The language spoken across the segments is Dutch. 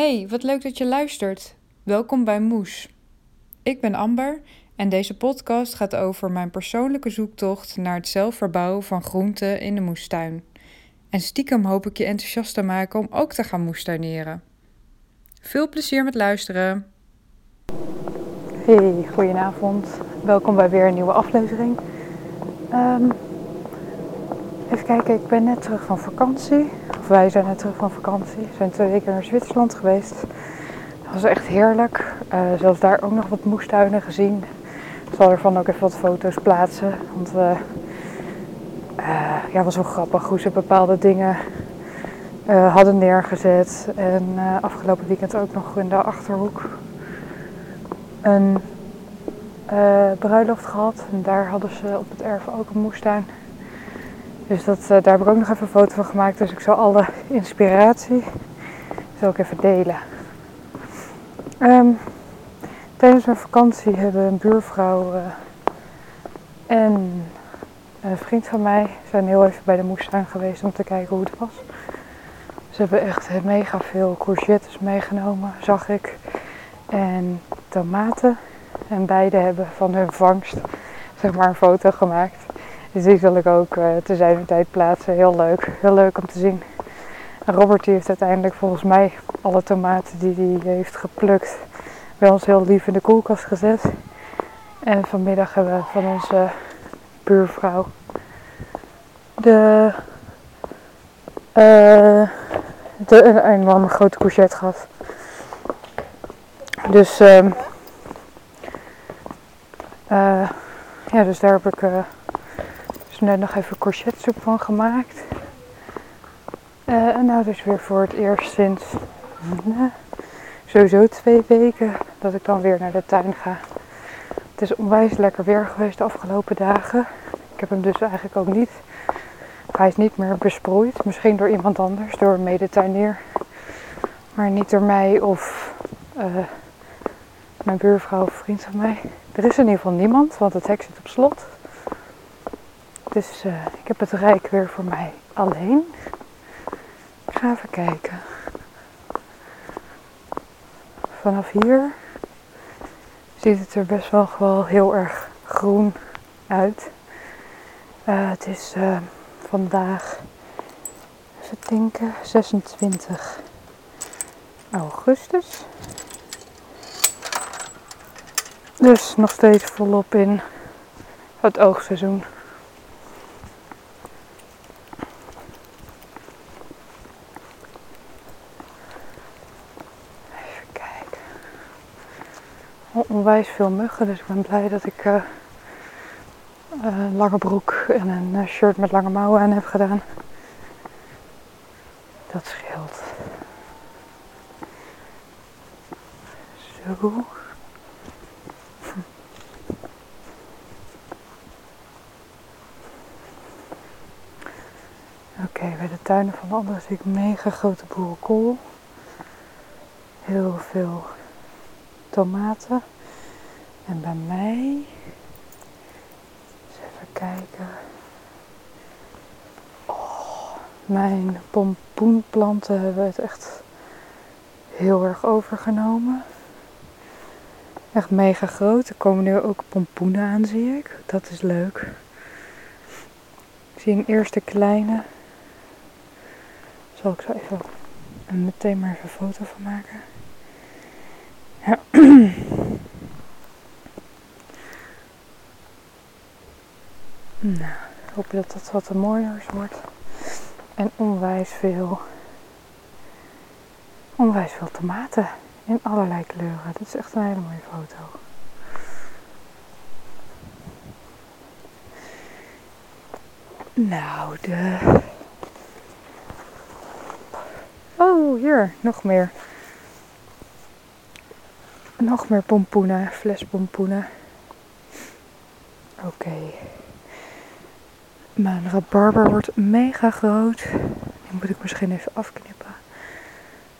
Hey, wat leuk dat je luistert. Welkom bij Moes. Ik ben Amber en deze podcast gaat over mijn persoonlijke zoektocht naar het zelf verbouwen van groenten in de moestuin. En stiekem hoop ik je enthousiast te maken om ook te gaan moestuineren. Veel plezier met luisteren. Hey, goedenavond. Welkom bij weer een nieuwe aflevering. Ehm, even kijken, ik ben net terug van vakantie. Wij zijn net terug van vakantie. We zijn twee weken naar Zwitserland geweest. Dat was echt heerlijk. Uh, zelfs daar ook nog wat moestuinen gezien. Ik zal ervan ook even wat foto's plaatsen. Want uh, ja, was wel grappig hoe ze bepaalde dingen hadden neergezet. En afgelopen weekend ook nog in de Achterhoek een bruiloft gehad. En daar hadden ze op het erf ook een moestuin. Dus dat, daar heb ik ook nog even een foto van gemaakt. Dus ik zal alle inspiratie zal ik even delen. Um, tijdens mijn vakantie hebben een buurvrouw uh, en een vriend van mij zijn heel even bij de moestuin geweest om te kijken hoe het was. Ze hebben echt mega veel courgettes meegenomen, zag ik. En tomaten. En beide hebben van hun vangst zeg maar een foto gemaakt. Dus die zal ik ook uh, te zijn tijd plaatsen. Heel leuk. Heel leuk om te zien. En Robert heeft uiteindelijk volgens mij alle tomaten die hij heeft geplukt bij ons heel lief in de koelkast gezet. En vanmiddag hebben we van onze buurvrouw de, uh, de een, een, een grote courgette gehad. Dus, um, ja, dus daar heb ik net nog even courgettesoep van gemaakt. Uh, en nou dus weer voor het eerst sinds sowieso twee weken dat ik dan weer naar de tuin ga. Het is onwijs lekker weer geweest de afgelopen dagen. Ik heb hem dus eigenlijk ook niet. Hij is niet meer besproeid. Misschien door iemand anders, door een medetuinier. Maar niet door mij of uh, mijn buurvrouw of vriend van mij. Er is in ieder geval niemand, want het hek zit op slot. Dus uh, ik heb het rijk weer voor mij alleen. Ik ga even kijken. Vanaf hier ziet het er best wel heel erg groen uit. Uh, het is uh, vandaag, even denken, 26 augustus. Dus nog steeds volop in het oogseizoen. Onwijs veel muggen, dus ik ben blij dat ik een lange broek en een shirt met lange mouwen aan heb gedaan. Dat scheelt. Zo. Oké, okay, bij de tuinen van de anderen zie ik mega grote boerenkool. Heel veel tomaten. En bij mij, eens even kijken. Oh, mijn pompoenplanten hebben het echt heel erg overgenomen. Echt mega groot. Er komen nu ook pompoenen aan, zie ik. Dat is leuk. Ik zie een eerste kleine. Zal ik zo even meteen maar even een foto van maken. Nou, hoop dat dat wat mooier wordt. En onwijs veel, onwijs veel tomaten in allerlei kleuren. Dit is echt een hele mooie foto. Nou, de Oh, hier, nog meer. Nog meer pompoenen, flespompoenen. Oké. Okay. Mijn rabarber wordt mega groot. Die moet ik misschien even afknippen.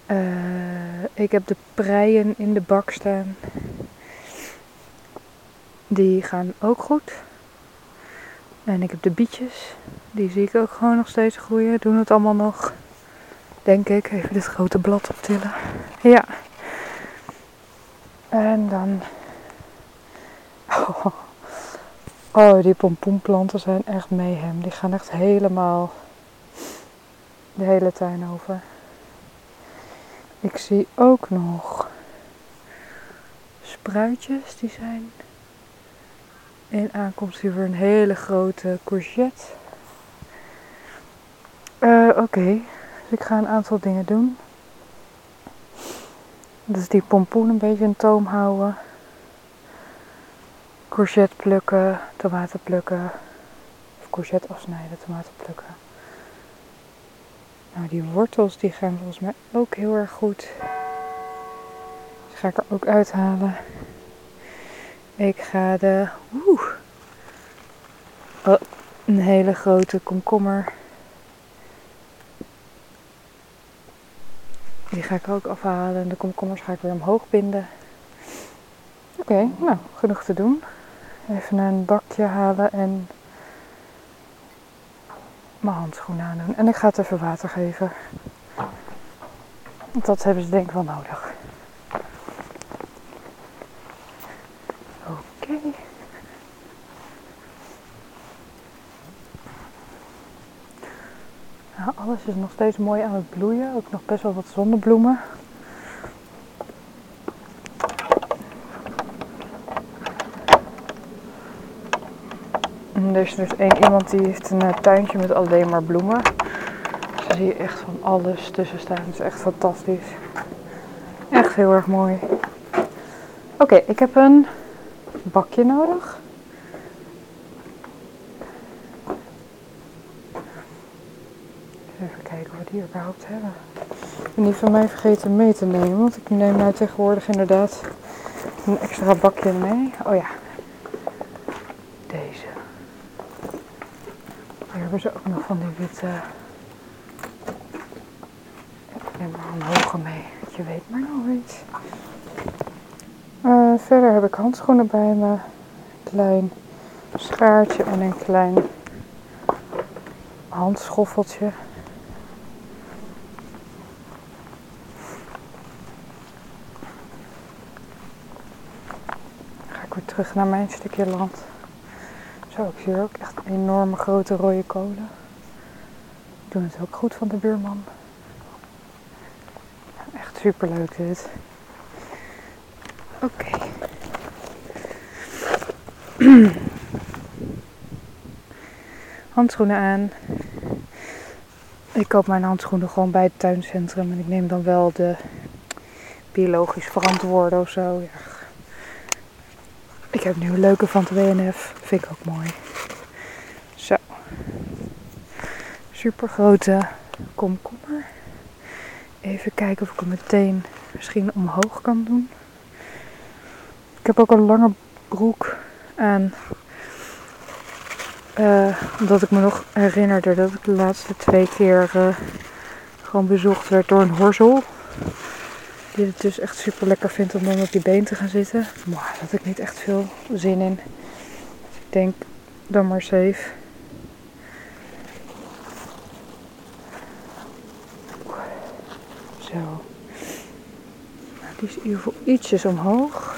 Uh, ik heb de preien in de bak staan. Die gaan ook goed. En ik heb de bietjes. Die zie ik ook gewoon nog steeds groeien. Doen het allemaal nog denk ik. Even dit grote blad optillen. Ja. En dan. Oh, die pompoenplanten zijn echt mayhem. Die gaan echt helemaal de hele tuin over. Ik zie ook nog spruitjes die zijn in aankomst hier weer een hele grote courgette. Uh, Oké, dus ik ga een aantal dingen doen. Dus die pompoen een beetje in toom houden. Courgette plukken, tomaten plukken. Of courgette afsnijden, tomaten plukken. Nou, die wortels die gaan volgens mij ook heel erg goed. Die ga ik er ook uithalen. Ik ga de. Oeh, oh, een hele grote komkommer. Ga ik ook afhalen en de komkommers ga ik weer omhoog binden. Oké, nou, genoeg te doen. Even een bakje halen en mijn handschoenen aandoen. En ik ga het even water geven. Want dat hebben ze denk ik wel nodig. Oké. Nou, alles is nog steeds mooi aan het bloeien. Ook nog best wel wat zonnebloemen. er is dus één iemand die heeft een eh, tuintje met alleen maar bloemen. Dus daar zie je echt van alles tussen staan. Het is echt fantastisch. Echt heel erg mooi. Oké, ik heb een bakje nodig. Even kijken of we die ben niet van mij vergeten mee te nemen, want ik neem nu tegenwoordig inderdaad een extra bakje mee. Oh ja, hebben ze ook nog van die witte. Ik neem maar een hoge mee, je weet maar nooit. Uh, verder heb ik handschoenen bij me, een klein schaartje en een klein handschoffeltje. ga ik weer terug naar mijn stukje land. Zo, ik zie ook echt enorme grote rode kolen. Doen het ook goed van de buurman. Echt super leuk dit. Oké. handschoenen aan. Ik koop mijn handschoenen gewoon bij het tuincentrum en ik neem dan wel de biologisch verantwoorde of zo. Ja, ik heb nu een leuke van de WNF. Vind ik ook mooi. Zo. Super grote komkommer. Even kijken of ik hem meteen misschien omhoog kan doen. Ik heb ook een lange broek aan. Uh, omdat ik me nog herinnerde dat ik de laatste twee keer uh, gewoon bezocht werd door een horzel. Die het dus echt super lekker vindt om dan op die been te gaan zitten. Maar daar ik niet echt veel zin in. Dus ik denk dan maar safe. Zo. Nou, die is in ieder geval ietsjes omhoog.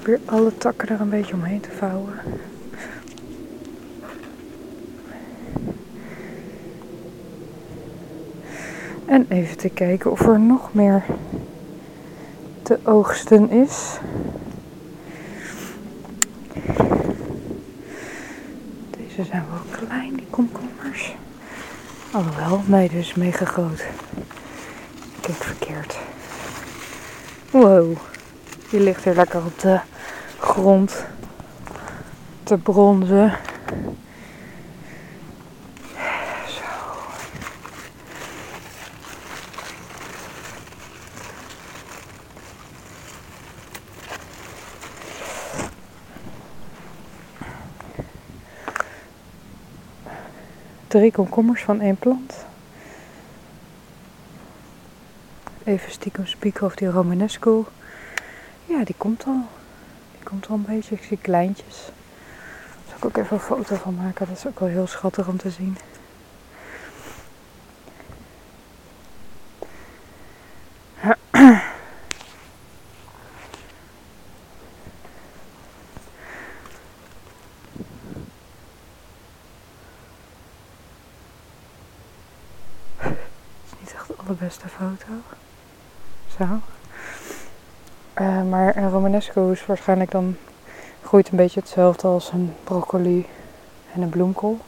Probeer alle takken er een beetje omheen te vouwen. En even te kijken of er nog meer te oogsten is. Deze zijn wel klein, die komkommers. Alhoewel, nee, dus mega groot. Kijk verkeerd. Wow. Die ligt hier lekker op de grond te bronzen. Drie komkommers van één plant. Even stiekem spieken of die Romanesco ja, die komt al. Die komt wel een beetje. Ik zie kleintjes. Daar zal ik ook even een foto van maken. Dat is ook wel heel schattig om te zien. allerbeste foto. Zo. Uh, maar een Romanesco is waarschijnlijk dan groeit een beetje hetzelfde als een broccoli en een bloemkool.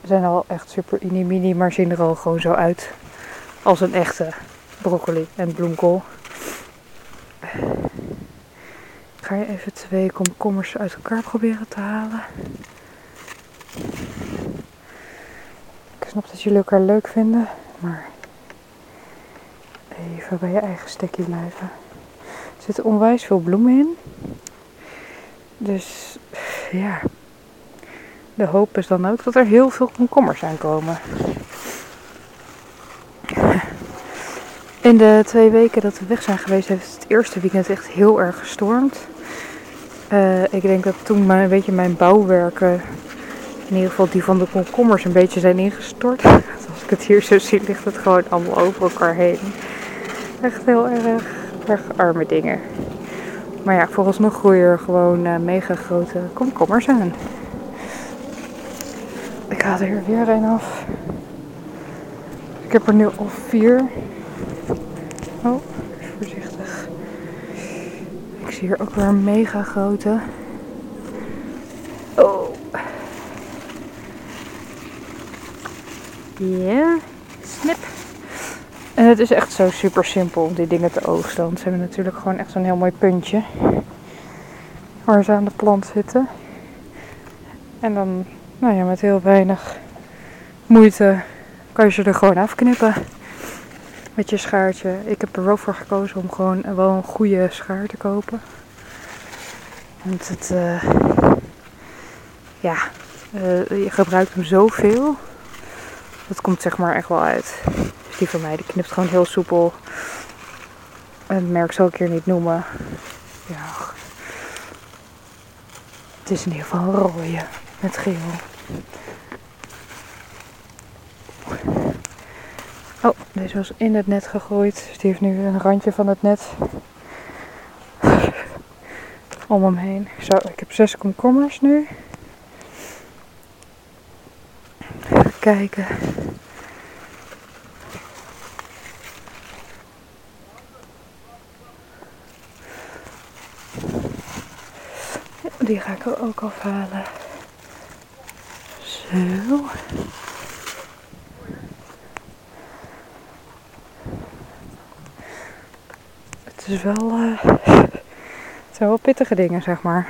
Ze zijn al echt super mini maar zien er al gewoon zo uit als een echte broccoli en bloemkool. Ik ga je even twee komkommers uit elkaar proberen te halen. Ik snap dat jullie elkaar leuk vinden, maar even bij je eigen stekje blijven. Zitten onwijs veel bloemen in. Dus ja, de hoop is dan ook dat er heel veel komkommers aankomen. In de twee weken dat we weg zijn geweest, heeft het eerste weekend echt heel erg gestormd. Uh, ik denk dat toen een beetje mijn bouwwerken, in ieder geval die van de komkommers, een beetje zijn ingestort. Als ik het hier zo zie, ligt het gewoon allemaal over elkaar heen. Echt heel erg, erg arme dingen. Maar ja, vooralsnog groeien er gewoon uh, mega grote komkommers aan. Ik haal er weer een af. Ik heb er nu al vier. Oh, voorzichtig. Ik zie hier ook weer een mega grote. Oh. Ja, snip. En het is echt zo super simpel om die dingen te oogsten. Want ze hebben natuurlijk gewoon echt zo'n heel mooi puntje. Waar ze aan de plant zitten. En dan, nou ja, met heel weinig moeite kan je ze er gewoon afknippen. Met je schaartje. Ik heb er wel voor gekozen om gewoon wel een goede schaar te kopen. Want het, uh, ja, uh, je gebruikt hem zoveel. Dat komt zeg maar echt wel uit die van mij, die knipt gewoon heel soepel. Het merk zal ik hier niet noemen. Ja. Het is in ieder geval rode met geel. Oh, deze was in het net gegooid. Dus die heeft nu een randje van het net om hem heen. Zo, ik heb zes komkommers nu. Even kijken. Die ga ik er ook afhalen. Zo. Het is wel. Uh, het zijn wel pittige dingen, zeg maar.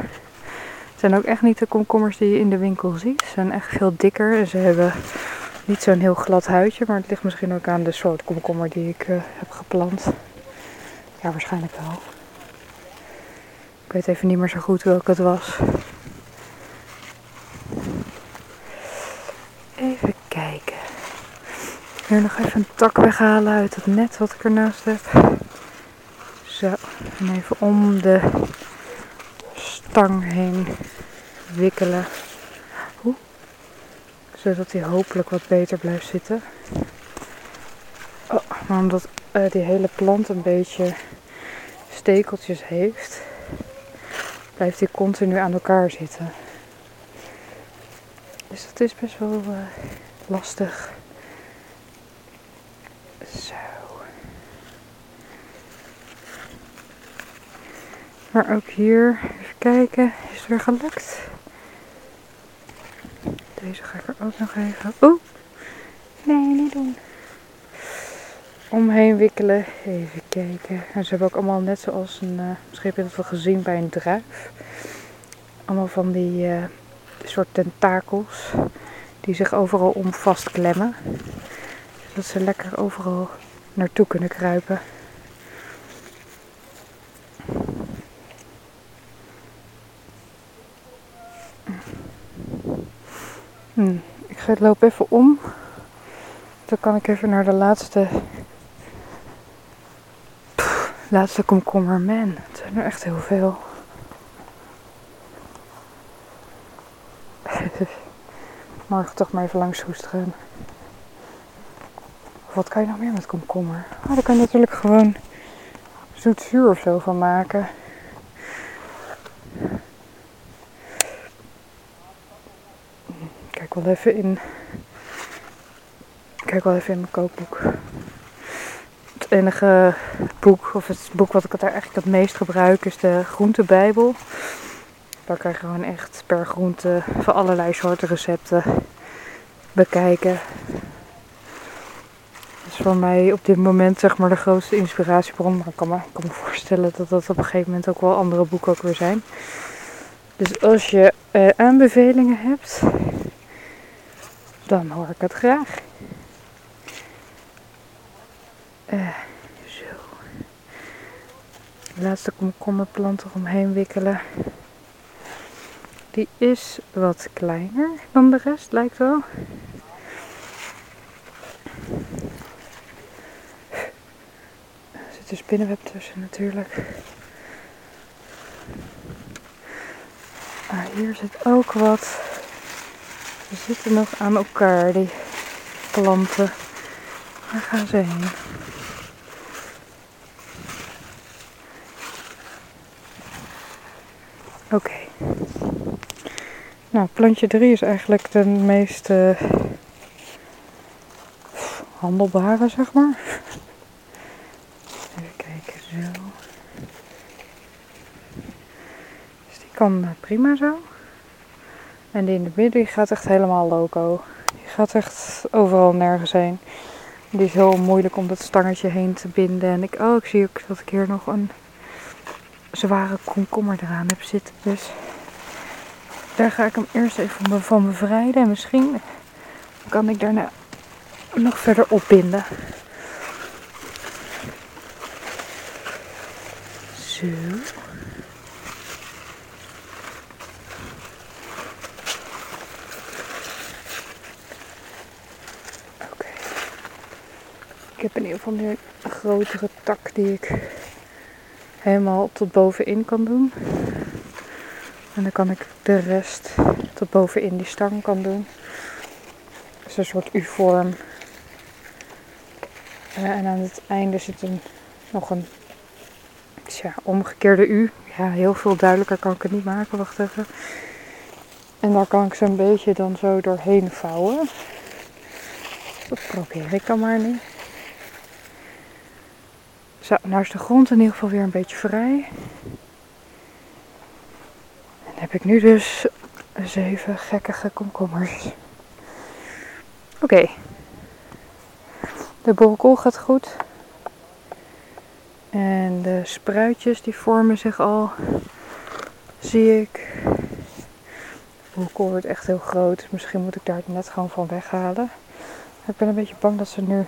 Het zijn ook echt niet de komkommers die je in de winkel ziet. Ze zijn echt veel dikker en ze hebben niet zo'n heel glad huidje. Maar het ligt misschien ook aan de soort komkommer die ik uh, heb geplant. Ja, waarschijnlijk wel. Ik weet even niet meer zo goed welke het was. Even kijken. Hier nog even een tak weghalen uit het net wat ik ernaast heb. Zo, en even om de stang heen wikkelen. Oeh. Zodat hij hopelijk wat beter blijft zitten. Oh, maar omdat uh, die hele plant een beetje stekeltjes heeft, blijft hij continu aan elkaar zitten. Dus dat is best wel uh, lastig. Zo. Maar ook hier, even kijken, is het weer gelukt. Deze ga ik er ook nog even. Oeh! Nee, niet doen omheen wikkelen. Even kijken. En ze hebben ook allemaal net zoals een, uh, misschien heb je dat wel gezien bij een druif. Allemaal van die uh, soort tentakels die zich overal om vastklemmen. Zodat ze lekker overal naartoe kunnen kruipen. Hm. Ik ga het lopen even om. Dan kan ik even naar de laatste Laatste komkommer, man. Het zijn er echt heel veel. Morgen toch maar even langs hoesteren. Wat kan je nog meer met komkommer? Ah, daar kan je natuurlijk gewoon zoet zuur of zo van maken. Kijk wel even in. Kijk wel even in mijn kookboek. Enige boek, of het boek wat ik daar eigenlijk het meest gebruik, is de Groentebijbel. Daar kan je gewoon echt per groente voor allerlei soorten recepten bekijken. Dat is voor mij op dit moment zeg maar de grootste inspiratiebron. Maar ik kan me, kan me voorstellen dat dat op een gegeven moment ook wel andere boeken ook weer zijn. Dus als je uh, aanbevelingen hebt, dan hoor ik het graag. Uh, zo. De laatste komkommerplant eromheen wikkelen. Die is wat kleiner dan de rest, lijkt wel. Er zit een spinnenweb tussen natuurlijk. Ah, hier zit ook wat. Ze zitten nog aan elkaar, die planten. Waar gaan ze heen? Oké. Nou, plantje 3 is eigenlijk de meest uh, handelbare, zeg maar. Even kijken, zo. Dus die kan eh, prima zo. En die in de midden gaat echt helemaal loco. Die gaat echt overal nergens heen. Die is heel moeilijk om dat stangetje heen te binden. En ik, oh, ik zie ook dat ik hier nog een zware komkommer eraan heb zitten. Dus daar ga ik hem eerst even van bevrijden. En misschien kan ik daarna nog verder opbinden. Zo. Ik heb in ieder geval nu een grotere tak die ik helemaal tot bovenin kan doen. En dan kan ik de rest tot bovenin die stang kan doen. Dus een soort U-vorm. Uh, en aan het einde zit een, nog een omgekeerde U. Ja, heel veel duidelijker kan ik het niet maken. Wacht even. En daar kan ik zo'n beetje dan zo doorheen vouwen. Dat probeer ik dan maar niet. Zo, nou is de grond in ieder geval weer een beetje vrij. En heb ik nu dus zeven gekkige komkommers. Oké. De boerenkool gaat goed. En de spruitjes die vormen zich al. Zie ik. De boerenkool wordt echt heel groot. Misschien moet ik daar het net gewoon van weghalen. Ik ben een beetje bang dat ze nu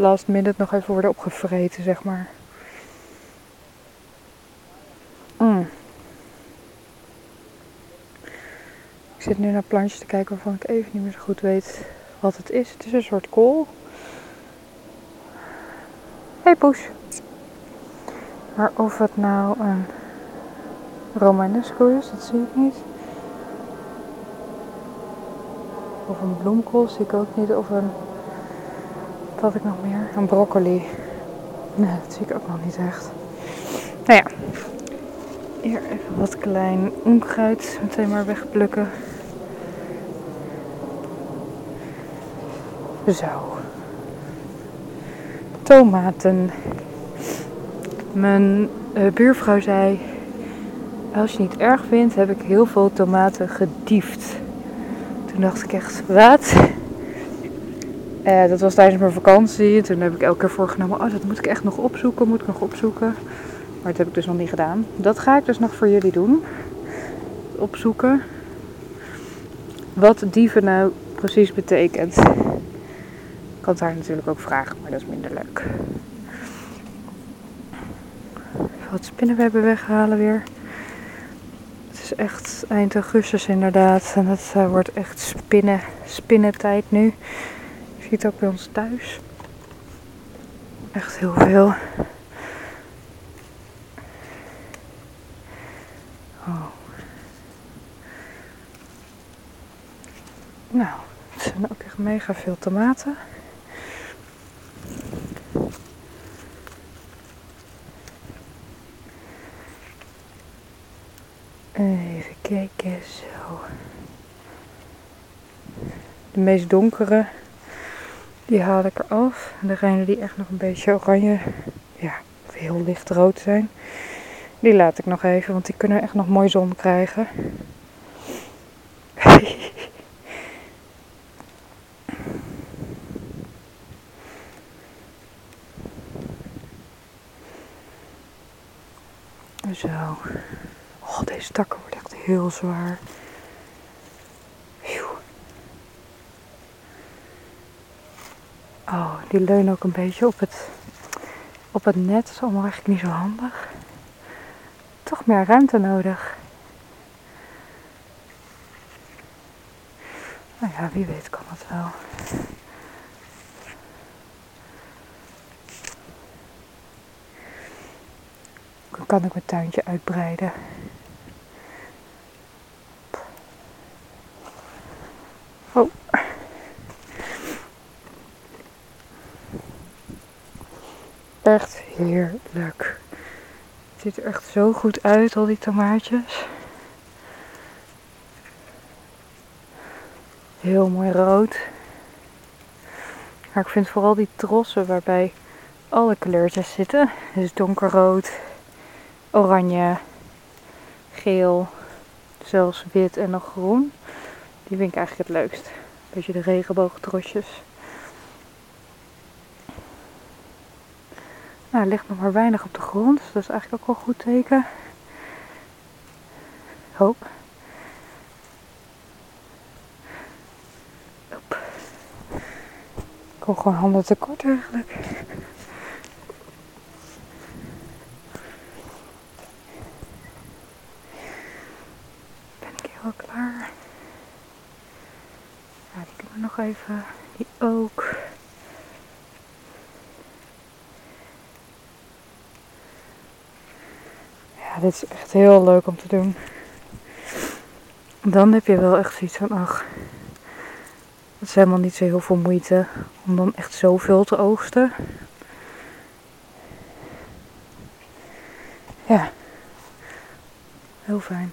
last minute nog even worden opgevreten, zeg maar. Mm. Ik zit nu naar plantjes te kijken waarvan ik even niet meer zo goed weet wat het is. Het is een soort kool. Hey poes. Maar of het nou een Romanesco is, dat zie ik niet. Of een bloemkool zie ik ook niet. Of een wat had ik nog meer? Een broccoli. Nee, dat zie ik ook nog niet echt. Nou ja. Hier even wat klein onkruid. Meteen maar wegplukken. Zo. Tomaten. Mijn uh, buurvrouw zei... Als je niet erg vindt, heb ik heel veel tomaten gediefd. Toen dacht ik echt, wat? Uh, dat was tijdens mijn vakantie. Toen heb ik elke keer voorgenomen, oh dat moet ik echt nog opzoeken, moet ik nog opzoeken. Maar dat heb ik dus nog niet gedaan. Dat ga ik dus nog voor jullie doen. Opzoeken. Wat dieven nou precies betekent. Ik kan het daar natuurlijk ook vragen, maar dat is minder leuk. Even wat spinnenwebben weghalen weer. Het is echt eind augustus inderdaad. En het uh, wordt echt spinnen, spinnentijd nu ziet ook bij ons thuis. Echt heel veel. Oh. Nou, het zijn ook echt mega veel tomaten. Even kijken, zo. De meest donkere, die haal ik eraf. En degene die echt nog een beetje oranje, ja, heel licht rood zijn, die laat ik nog even, want die kunnen echt nog mooi zon krijgen. Zo. Oh, deze takken wordt echt heel zwaar. Oh, die leunen ook een beetje op het, op het net. Dat is allemaal eigenlijk niet zo handig. Toch meer ruimte nodig. Nou ja, wie weet kan het wel. Dan kan ik mijn tuintje uitbreiden. Echt heerlijk. Het ziet er echt zo goed uit, al die tomaatjes. Heel mooi rood. Maar ik vind vooral die trossen waarbij alle kleurtjes zitten. Dus donkerrood, oranje, geel, zelfs wit en nog groen. Die vind ik eigenlijk het leukst. Beetje de regenboogtrosjes. Nou, er ligt nog maar weinig op de grond. Dus dat is eigenlijk ook wel een goed teken. Hoop. Ik kom gewoon handen tekort eigenlijk. Ben ik heel klaar. Ja, die kunnen we nog even. Die ook. Ja, dit is echt heel leuk om te doen. Dan heb je wel echt zoiets van, ach, het is helemaal niet zo heel veel moeite om dan echt zoveel te oogsten. Ja, heel fijn.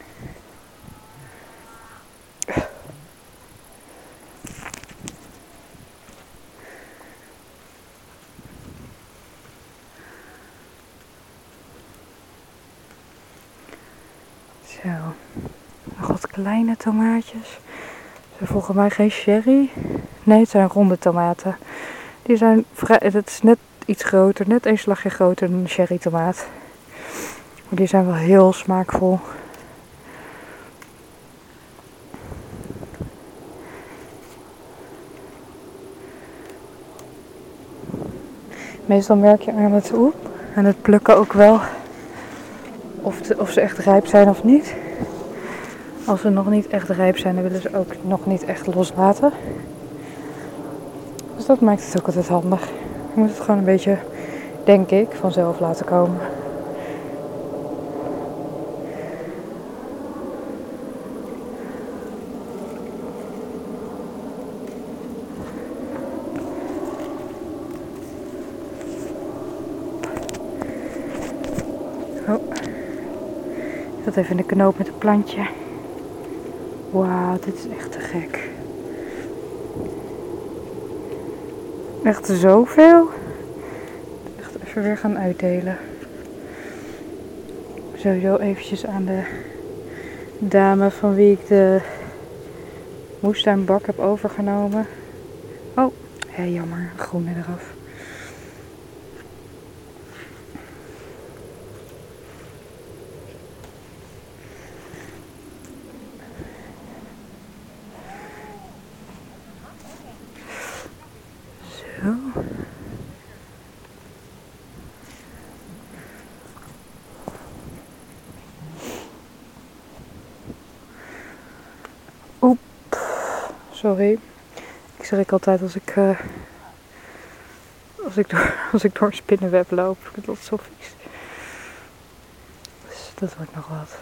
Zo, nog wat kleine tomaatjes. Ze zijn volgens mij geen sherry. Nee, het zijn ronde tomaten. Die zijn het is net iets groter, net een slagje groter dan een sherry tomaat. Maar die zijn wel heel smaakvol. Meestal merk je aan het oep, aan het plukken ook wel of, of ze echt rijp zijn of niet. Als ze nog niet echt rijp zijn, dan willen ze ook nog niet echt loslaten. Dus dat maakt het ook altijd handig. Je moet het gewoon een beetje, denk ik, vanzelf laten komen. Oh. Ik zat even in de knoop met het plantje. Wauw, dit is echt te gek. Echt zoveel. Echt even weer gaan uitdelen. Sowieso eventjes aan de dame van wie ik de moestuinbak heb overgenomen. Oh, ja, jammer. Groene eraf. Zo. Oep. Sorry. Ik schrik altijd als ik, uh, als ik, door, als ik door een spinnenweb loop. Dat zo vies. Dus dat wordt nog wat.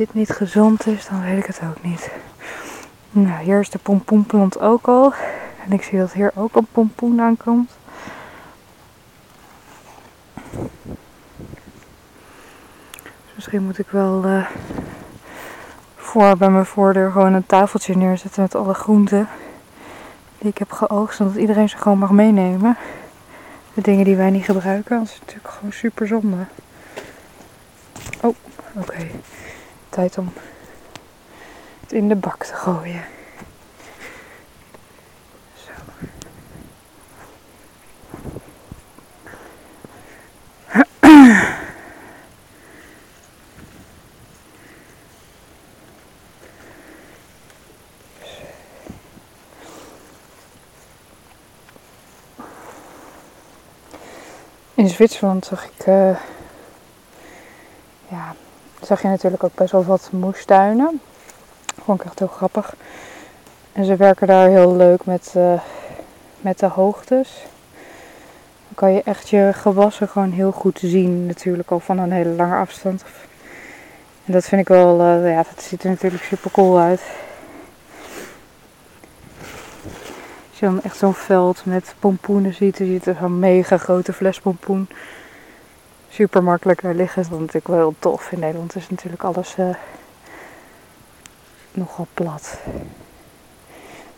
Dit niet gezond is, dan weet ik het ook niet. Nou, hier is de pompoenplant ook al. En ik zie dat hier ook een pompoen aankomt. Dus misschien moet ik wel uh, voor bij mijn voordeur gewoon een tafeltje neerzetten met alle groenten die ik heb geoogst. Zodat iedereen ze gewoon mag meenemen. De dingen die wij niet gebruiken, dat is natuurlijk gewoon super zonde. Oh, oké. Tijd om het in de bak te gooien. Zo. In Zwitserland zag ik, uh, zag je natuurlijk ook best wel wat moestuinen. Vond ik echt heel grappig. En ze werken daar heel leuk met, uh, met de hoogtes. Dan kan je echt je gewassen gewoon heel goed zien, natuurlijk al van een hele lange afstand. En dat vind ik wel, uh, ja, dat ziet er natuurlijk super cool uit. Als je dan echt zo'n veld met pompoenen ziet, dan ziet er zo'n mega grote fles pompoen. Super makkelijk daar liggen, dat is natuurlijk wel tof. In Nederland is natuurlijk alles uh, nogal plat.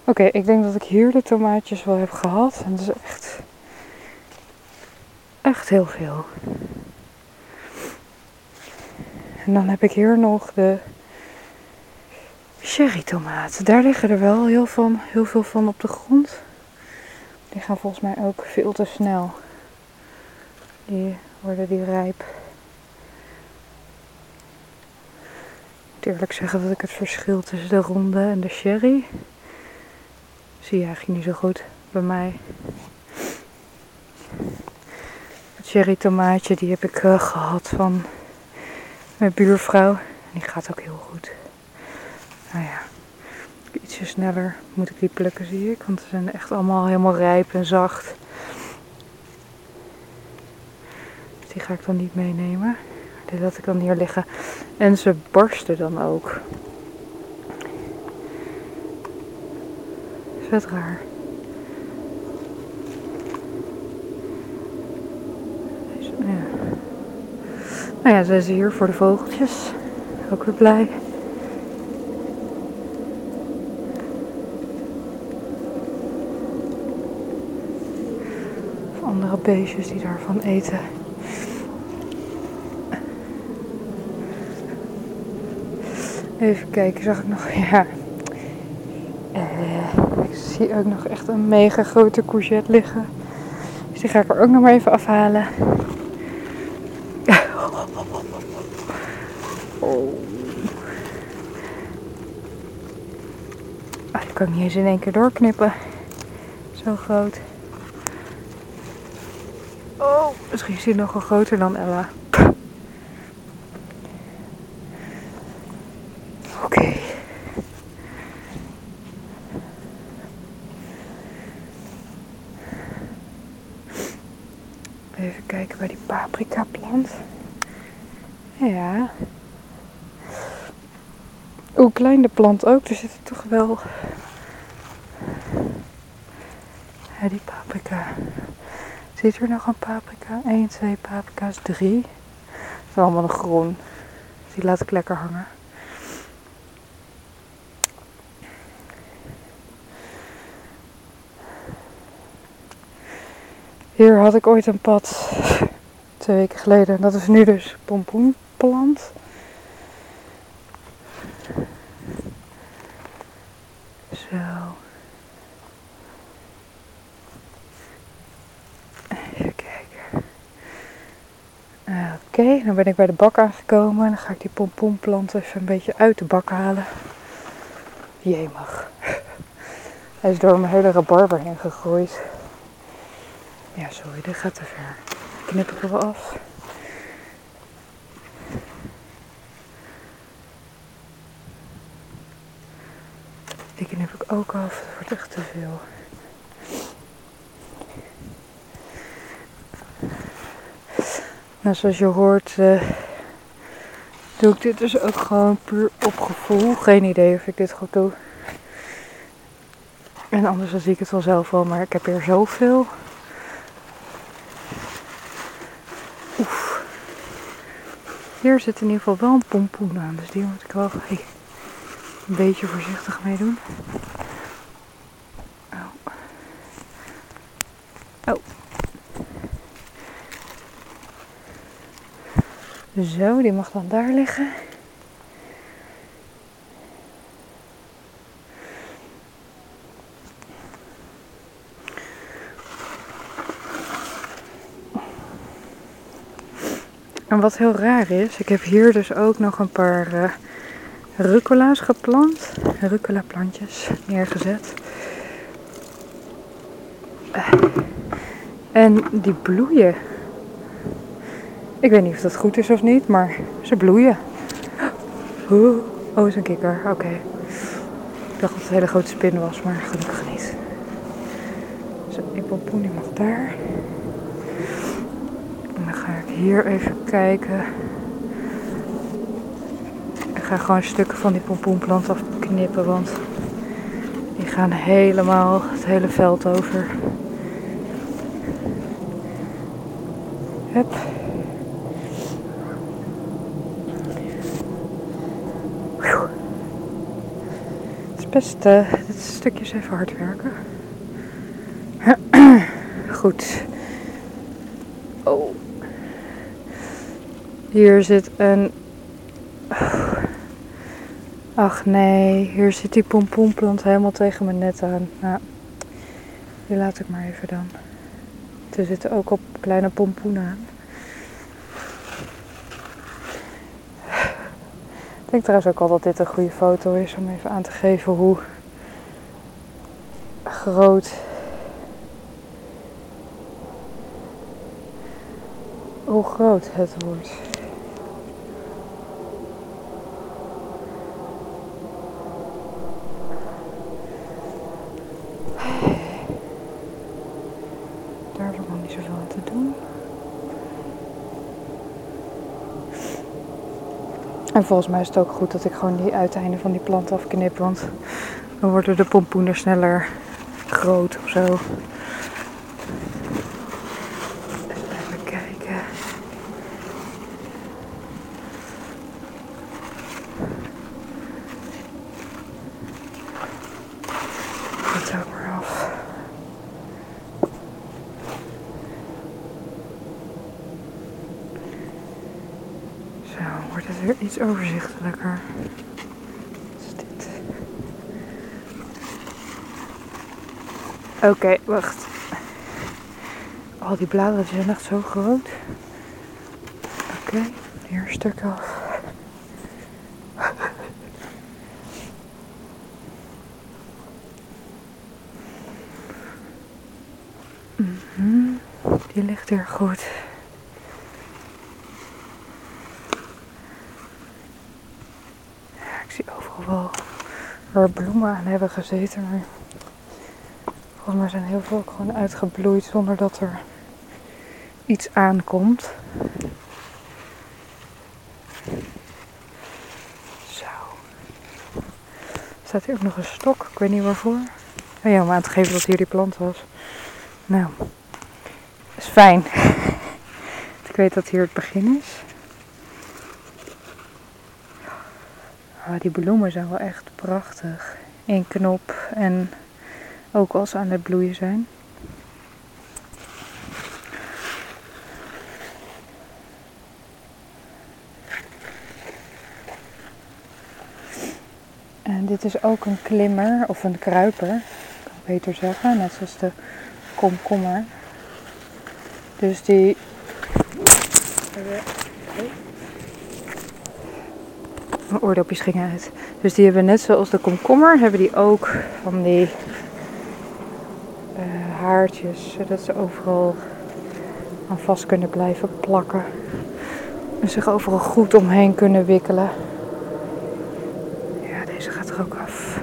Oké, ik denk dat ik hier de tomaatjes wel heb gehad. En dat is echt, echt heel veel. En dan heb ik hier nog de cherry tomaten. Daar liggen er wel heel, van, heel veel van op de grond. Die gaan volgens mij ook veel te snel. Die worden die rijp. Ik moet eerlijk zeggen dat ik het verschil tussen de ronde en de sherry zie je eigenlijk niet zo goed bij mij. Het cherry tomaatje die heb ik uh, gehad van mijn buurvrouw. Die gaat ook heel goed. Nou ja, ietsje sneller moet ik die plukken zie ik. Want ze zijn echt allemaal helemaal rijp en zacht. Dus die ga ik dan niet meenemen. Dit had ik dan hier liggen. En ze barsten dan ook. Is dat raar? Ja. Nou ja, zijn ze hier voor de vogeltjes. Ook weer blij. Of andere beestjes die daarvan eten. Even kijken, zag ik nog, ja. Uh, ik zie ook nog echt een mega grote courgette liggen. Dus die ga ik er ook nog maar even afhalen. Oh. Ah, kan ik niet eens in één keer doorknippen. Zo groot. Oh, misschien is die nog groter dan Ella. Oké. Even kijken bij die paprika plant. Ja. Hoe klein de plant ook, er zitten toch wel. Ja, die paprika. Zit er nog een paprika? 1, 2 paprika's, 3. Het allemaal nog groen. Die laat ik lekker hangen. Hier had ik ooit een pad, twee weken geleden. Dat is nu dus pompoenplant. Zo. Even kijken. Oké, okay, dan ben ik bij de bak aangekomen. Dan ga ik die pompoenplant even een beetje uit de bak halen. Jemig. Hij is door mijn hele rabarber heen gegroeid. Ja, sorry, dit gaat te ver. Knip ik er af. Die knip ik ook af. Het wordt echt te veel. Nou, zoals je hoort, uh, doe ik dit dus ook gewoon puur op gevoel. Geen idee of ik dit goed doe. En anders dan zie ik het wel zelf wel, maar ik heb hier zoveel. Oef. Hier zit in ieder geval wel een pompoen aan, dus die moet ik wel een beetje voorzichtig mee doen. Zo, die mag dan daar liggen. En wat heel raar is, ik heb hier dus ook nog een paar uh, rucola's geplant. Rucola plantjes neergezet. En die bloeien. Ik weet niet of dat goed is of niet, maar ze bloeien. Oh, oh is een kikker. Oké. Ik dacht dat het een hele grote spin was, maar gelukkig niet. Zo, die pompoen die mag daar. En dan ga ik hier even kijken. Ik ga gewoon stukken van die pompoenplant afknippen, want die gaan helemaal het hele veld over. Best, uh, dit stukjes even hard werken. Goed. Oh. Hier zit een. Ach nee, hier zit die pompoenplant helemaal tegen mijn net aan. Nou, die laat ik maar even dan. Er zitten ook op kleine pompoenen aan. Denk trouwens ook al dat dit een goede foto is om even aan te geven hoe groot hoe groot het wordt. Daar heb ik nog niet zoveel aan te doen. En volgens mij is het ook goed dat ik gewoon die uiteinden van die plant afknip, want dan worden de pompoenen sneller groot of zo. Even kijken. Dit ook maar af. Zo, wordt het weer iets overzichtelijker. Wat is dit? Oké, wacht. Al die bladeren zijn echt zo groot. Oké, hier een stuk af. Mhm, Die ligt hier goed. Ik zie overal waar bloemen aan hebben gezeten, maar volgens mij zijn heel veel gewoon uitgebloeid zonder dat er iets aankomt. Zo. Staat hier ook nog een stok, ik weet niet waarvoor. Oh ja, om aan te geven dat hier die plant was. Nou, is fijn. ik weet dat hier het begin is. Oh, die bloemen zijn wel echt prachtig. Eén knop en ook als ze aan het bloeien zijn. En dit is ook een klimmer of een kruiper, kan ik beter zeggen, net zoals de komkommer. Dus die. Mijn oordopjes gingen uit. Dus die hebben net zoals de komkommer, hebben die ook van die zodat ze overal aan vast kunnen blijven plakken. En zich overal goed omheen kunnen wikkelen. Ja, deze gaat er ook af.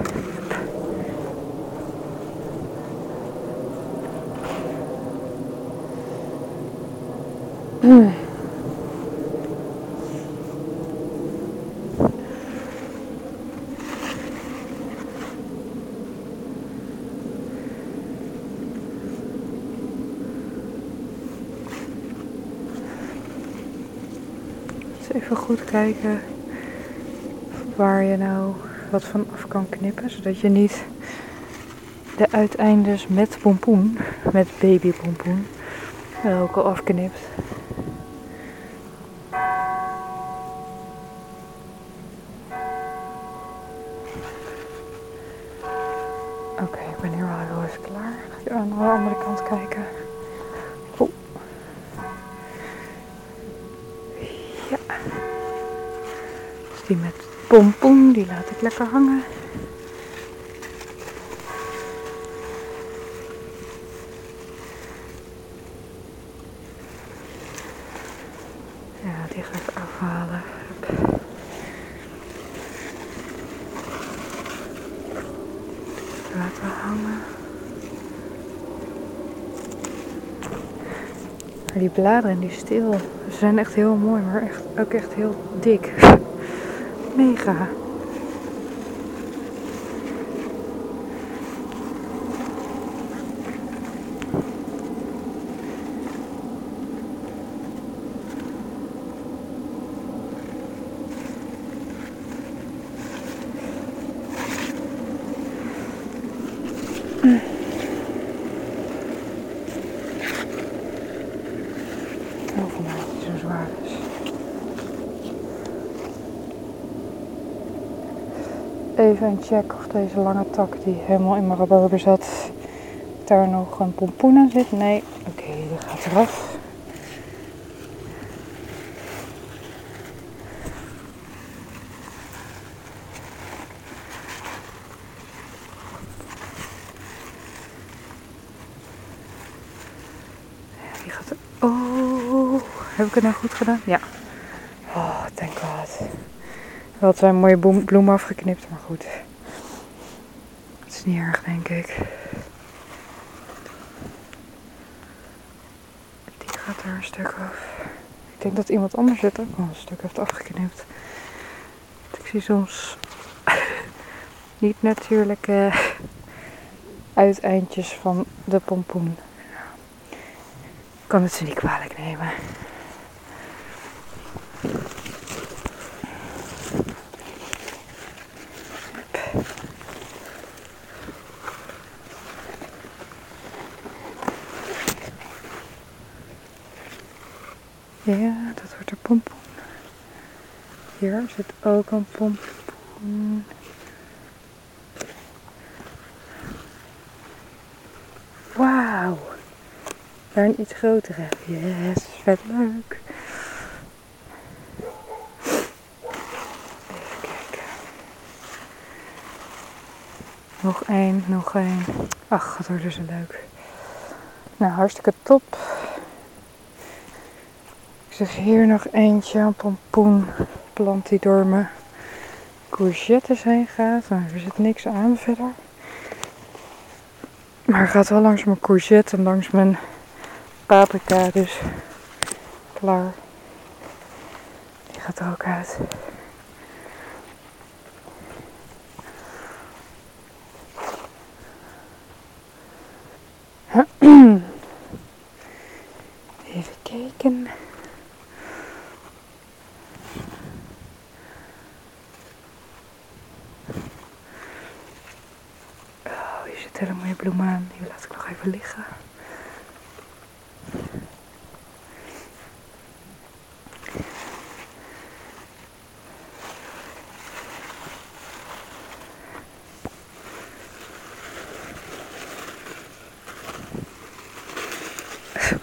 Hmm. Dus even goed kijken waar je nou wat van af kan knippen. Zodat je niet de uiteindes met pompoen, met babypompoen, ook al afknipt. Die bladeren, die stil, zijn echt heel mooi, maar echt, ook echt heel dik. Mega. Oh, vandaar dat hij zo zwaar is. Check of deze lange tak die helemaal in mijn rabarber zat, daar nog een pompoen aan zit. Nee, oké, die gaat eraf. Die gaat er... Oh, heb ik het nou goed gedaan? Ja. Oh, thank god. Wel twee mooie bloemen afgeknipt, maar goed. Het is niet erg, denk ik. Die gaat er een stuk af. Ik denk dat iemand anders het ook wel een stuk heeft afgeknipt. Ik zie soms niet natuurlijke uiteindjes van de pompoen. Ik kan het ze niet kwalijk nemen. Ja, dat wordt er pompoen. Hier zit ook een pompoen. Wauw. Daar een iets grotere. Yes, vet leuk. Even kijken. Nog één, nog één. Ach, het wordt dus leuk. Nou, hartstikke top. Zeg hier nog eentje, een pompoenplant die door mijn courgettes heen gaat. Nou, er zit niks aan verder. Maar gaat wel langs mijn courgette en langs mijn paprika, dus klaar. Die gaat er ook uit. Even kijken. Oh, hier zit hele mooie bloem aan. Die laat ik nog even liggen.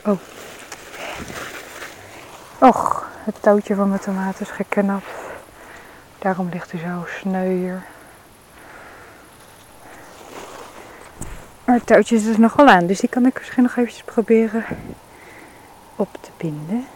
Oh. Och, het touwtje van mijn tomaat is geknapt. Daarom ligt hij zo sneu hier. Het touwtje is er nog wel aan, dus die kan ik misschien nog eventjes proberen op te binden.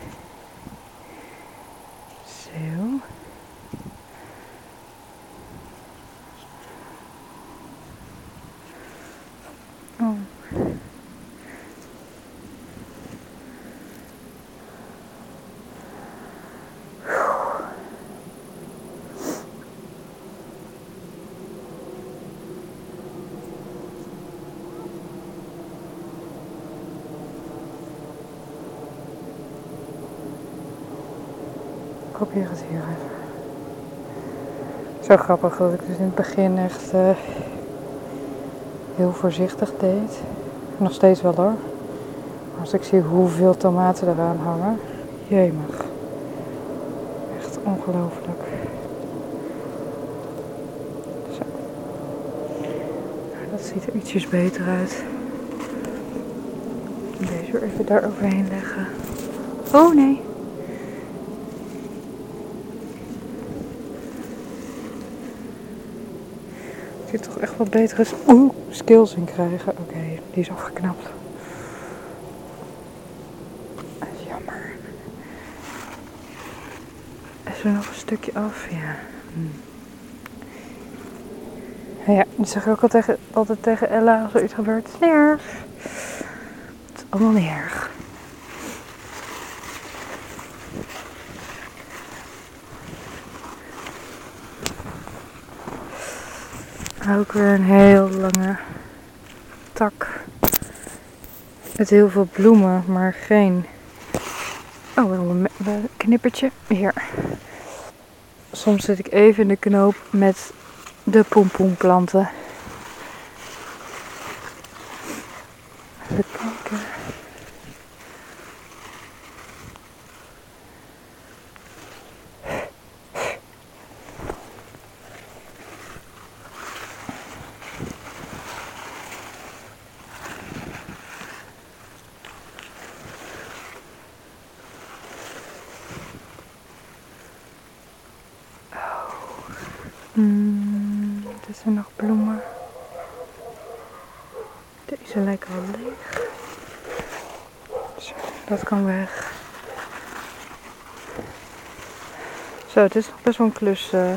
Zo grappig dat ik dus in het begin echt uh, heel voorzichtig deed. Nog steeds wel hoor. Als ik zie hoeveel tomaten eraan hangen. Jemig. Echt ongelooflijk. Zo. Dat ziet er ietsjes beter uit. Deze even daar overheen leggen. Oh nee. Ik toch echt wat betere oeh, skills in krijgen. Oké, die is afgeknapt. Jammer. Is er nog een stukje af? Ja. Hm. Ja, dat zeg ik ook altijd tegen, altijd tegen Ella als er iets gebeurt. Het is niet erg. Het is allemaal niet erg. Ook weer een heel lange tak. Met heel veel bloemen, maar geen. Oh, een knippertje. Hier. Soms zit ik even in de knoop met de pompoenplanten. Even kijken. Hmm, dit zijn nog bloemen. Deze lijken wel leeg. Zo, dat kan weg. Zo, het is nog best wel een klus. Uh,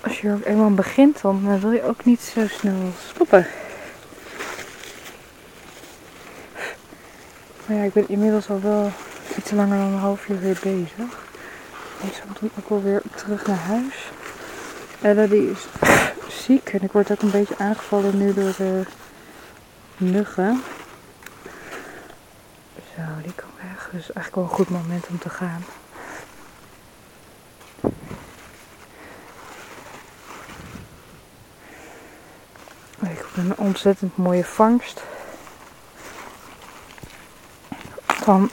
als je er eenmaal begint, dan uh, wil je ook niet zo snel stoppen. Maar ja, ik ben inmiddels al wel iets langer dan een half uur weer bezig. Ik zal dan ook wel weer terug naar huis. Ella die is ziek en ik word ook een beetje aangevallen nu door de muggen. Zo, die kan weg. Dus eigenlijk wel een goed moment om te gaan. Ik heb een ontzettend mooie vangst. Van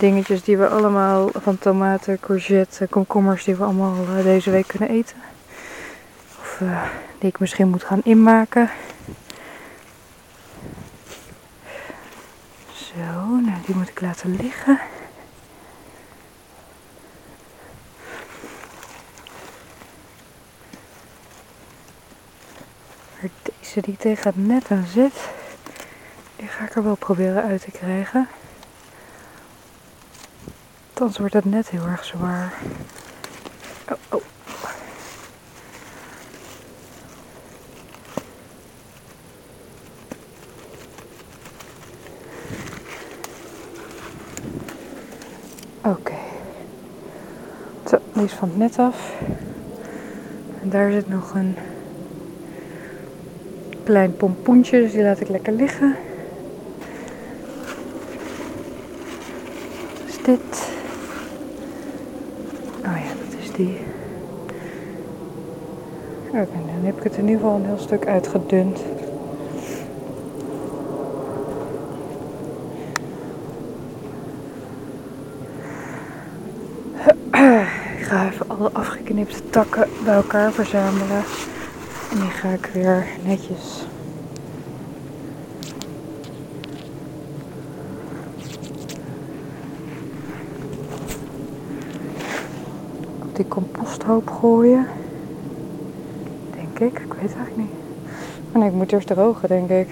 dingetjes die we allemaal van tomaten, courgette, komkommers die we allemaal uh, deze week kunnen eten. Of uh, die ik misschien moet gaan inmaken. Zo, nou die moet ik laten liggen. Deze die tegen het net aan zit, die ga ik er wel proberen uit te krijgen. Anders wordt het net heel erg zwaar. Oh, oh. Oké. Okay. Zo, die is van het net af. En daar zit nog een klein pompoentje, dus die laat ik lekker liggen. is dit. Oké, dan heb ik het in ieder geval een heel stuk uitgedund. Ik ga even alle afgeknipte takken bij elkaar verzamelen. En die ga ik weer netjes die composthoop gooien. Weet eigenlijk niet. Maar nee, ik moet eerst drogen, denk ik.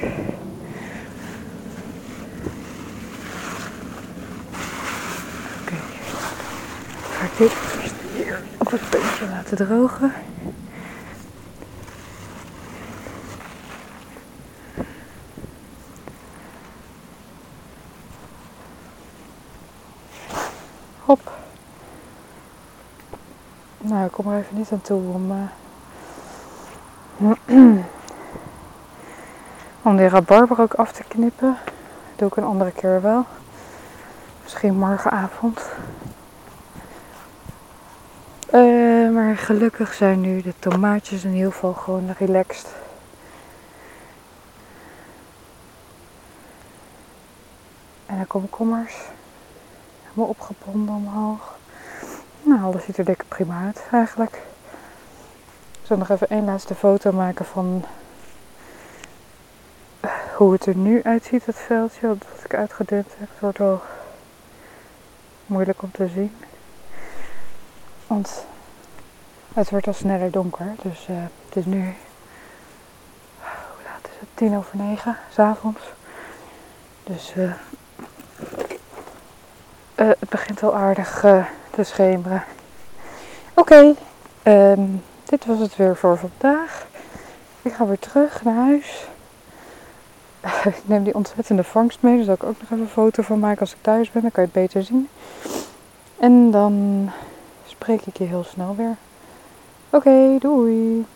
Oké. Ga ik dit eerst hier op het puntje laten drogen. Hop. Nou, ik kom er even niet aan toe om, uh, om die rabarber ook af te knippen. Doe ik een andere keer wel. Misschien morgenavond. Uh, maar gelukkig zijn nu de tomaatjes in ieder geval gewoon relaxed. En de komkommers. Helemaal opgeponden omhoog. Nou, alles ziet er dikke prima uit eigenlijk. Zal nog even één laatste foto maken van hoe het er nu uitziet, het veldje. Wat ik uitgedund heb. Het wordt wel moeilijk om te zien. Want het wordt al sneller donker. Dus uh, het is nu. Hoe laat is het? Tien over negen, s'avonds. Dus uh, het begint al aardig te schemeren. Oké, okay, um, dit was het weer voor vandaag. Ik ga weer terug naar huis. ik neem die ontzettende vangst mee. Daar zal ik ook nog even een foto van maken als ik thuis ben. Dan kan je het beter zien. En dan spreek ik je heel snel weer. Oké, doei!